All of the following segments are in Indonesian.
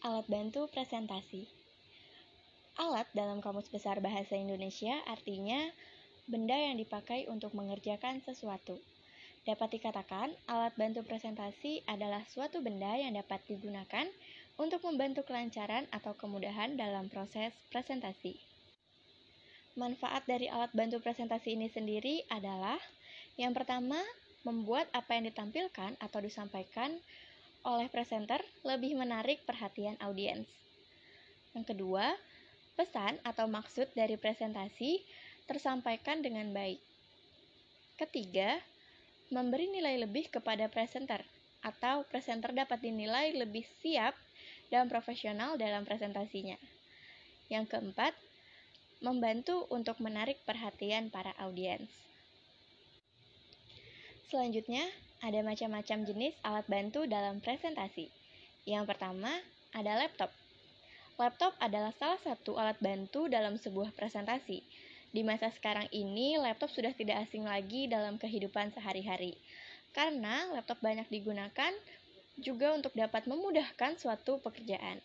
Alat bantu presentasi. Alat dalam Kamus Besar Bahasa Indonesia artinya benda yang dipakai untuk mengerjakan sesuatu. Dapat dikatakan, alat bantu presentasi adalah suatu benda yang dapat digunakan untuk membantu kelancaran atau kemudahan dalam proses presentasi. Manfaat dari alat bantu presentasi ini sendiri adalah yang pertama, membuat apa yang ditampilkan atau disampaikan oleh presenter lebih menarik perhatian audiens. Yang kedua, pesan atau maksud dari presentasi tersampaikan dengan baik. Ketiga, memberi nilai lebih kepada presenter atau presenter dapat dinilai lebih siap dan profesional dalam presentasinya. Yang keempat, membantu untuk menarik perhatian para audiens. Selanjutnya, ada macam-macam jenis alat bantu dalam presentasi. Yang pertama, ada laptop. Laptop adalah salah satu alat bantu dalam sebuah presentasi. Di masa sekarang ini, laptop sudah tidak asing lagi dalam kehidupan sehari-hari. Karena laptop banyak digunakan juga untuk dapat memudahkan suatu pekerjaan.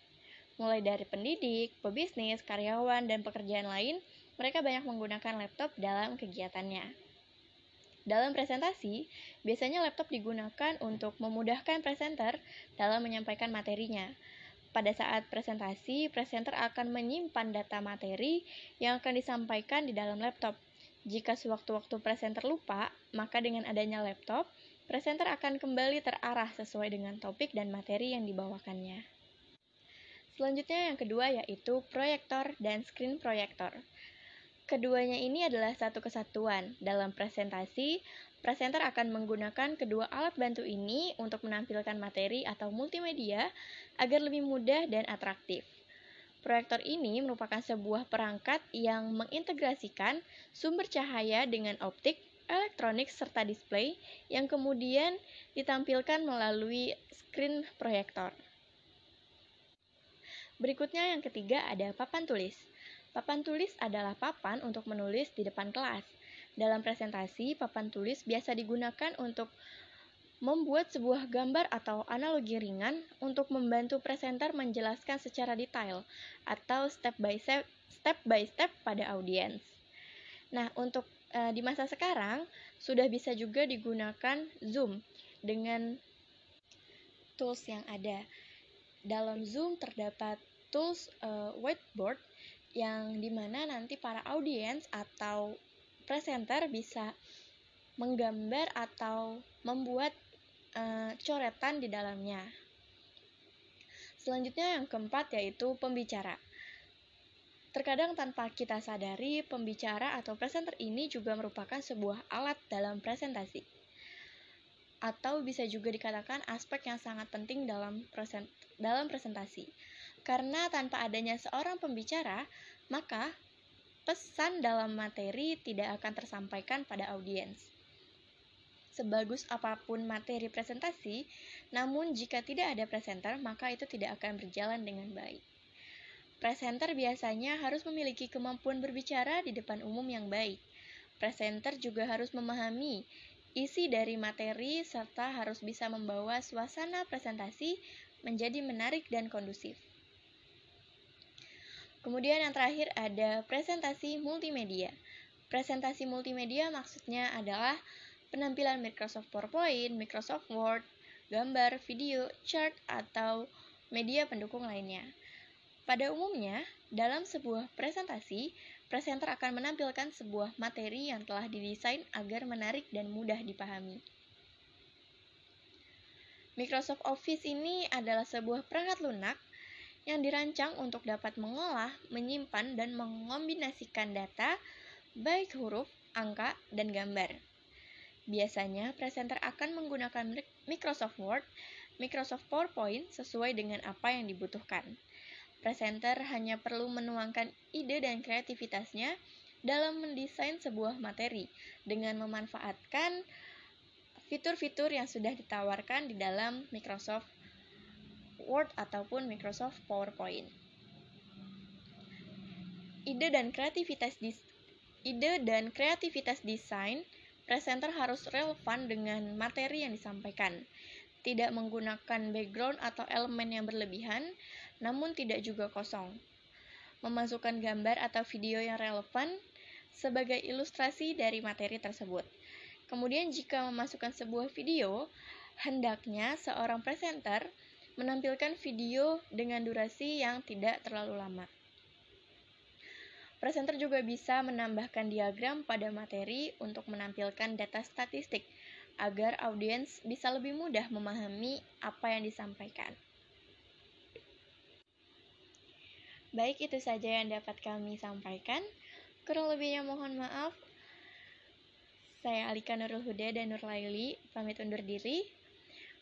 Mulai dari pendidik, pebisnis, karyawan, dan pekerjaan lain, mereka banyak menggunakan laptop dalam kegiatannya. Dalam presentasi, biasanya laptop digunakan untuk memudahkan presenter dalam menyampaikan materinya. Pada saat presentasi, presenter akan menyimpan data materi yang akan disampaikan di dalam laptop. Jika sewaktu-waktu presenter lupa, maka dengan adanya laptop, presenter akan kembali terarah sesuai dengan topik dan materi yang dibawakannya. Selanjutnya yang kedua yaitu proyektor dan screen proyektor. Keduanya ini adalah satu kesatuan. Dalam presentasi, presenter akan menggunakan kedua alat bantu ini untuk menampilkan materi atau multimedia agar lebih mudah dan atraktif. Proyektor ini merupakan sebuah perangkat yang mengintegrasikan sumber cahaya dengan optik, elektronik, serta display yang kemudian ditampilkan melalui screen proyektor. Berikutnya yang ketiga ada papan tulis. Papan tulis adalah papan untuk menulis di depan kelas. Dalam presentasi, papan tulis biasa digunakan untuk membuat sebuah gambar atau analogi ringan untuk membantu presenter menjelaskan secara detail atau step by step, step by step pada audiens. Nah, untuk e, di masa sekarang sudah bisa juga digunakan Zoom dengan tools yang ada. Dalam Zoom terdapat tools e, whiteboard yang di mana nanti para audiens atau presenter bisa menggambar atau membuat uh, coretan di dalamnya. Selanjutnya yang keempat yaitu pembicara. Terkadang tanpa kita sadari, pembicara atau presenter ini juga merupakan sebuah alat dalam presentasi. Atau bisa juga dikatakan aspek yang sangat penting dalam present dalam presentasi. Karena tanpa adanya seorang pembicara, maka pesan dalam materi tidak akan tersampaikan pada audiens. Sebagus apa pun materi presentasi, namun jika tidak ada presenter, maka itu tidak akan berjalan dengan baik. Presenter biasanya harus memiliki kemampuan berbicara di depan umum yang baik. Presenter juga harus memahami isi dari materi serta harus bisa membawa suasana presentasi menjadi menarik dan kondusif. Kemudian yang terakhir ada presentasi multimedia. Presentasi multimedia maksudnya adalah penampilan Microsoft PowerPoint, Microsoft Word, gambar, video, chart, atau media pendukung lainnya. Pada umumnya, dalam sebuah presentasi, presenter akan menampilkan sebuah materi yang telah didesain agar menarik dan mudah dipahami. Microsoft Office ini adalah sebuah perangkat lunak yang dirancang untuk dapat mengolah, menyimpan, dan mengombinasikan data, baik huruf, angka, dan gambar. Biasanya, presenter akan menggunakan Microsoft Word, Microsoft PowerPoint sesuai dengan apa yang dibutuhkan. Presenter hanya perlu menuangkan ide dan kreativitasnya dalam mendesain sebuah materi dengan memanfaatkan fitur-fitur yang sudah ditawarkan di dalam Microsoft Word ataupun Microsoft PowerPoint. Ide dan kreativitas dis ide dan kreativitas desain presenter harus relevan dengan materi yang disampaikan. tidak menggunakan background atau elemen yang berlebihan, namun tidak juga kosong. Memasukkan gambar atau video yang relevan sebagai ilustrasi dari materi tersebut. Kemudian jika memasukkan sebuah video, hendaknya seorang presenter menampilkan video dengan durasi yang tidak terlalu lama. Presenter juga bisa menambahkan diagram pada materi untuk menampilkan data statistik agar audiens bisa lebih mudah memahami apa yang disampaikan. Baik, itu saja yang dapat kami sampaikan. Kurang lebihnya mohon maaf. Saya Alika Nurul Huda dan Nur Laili, pamit undur diri.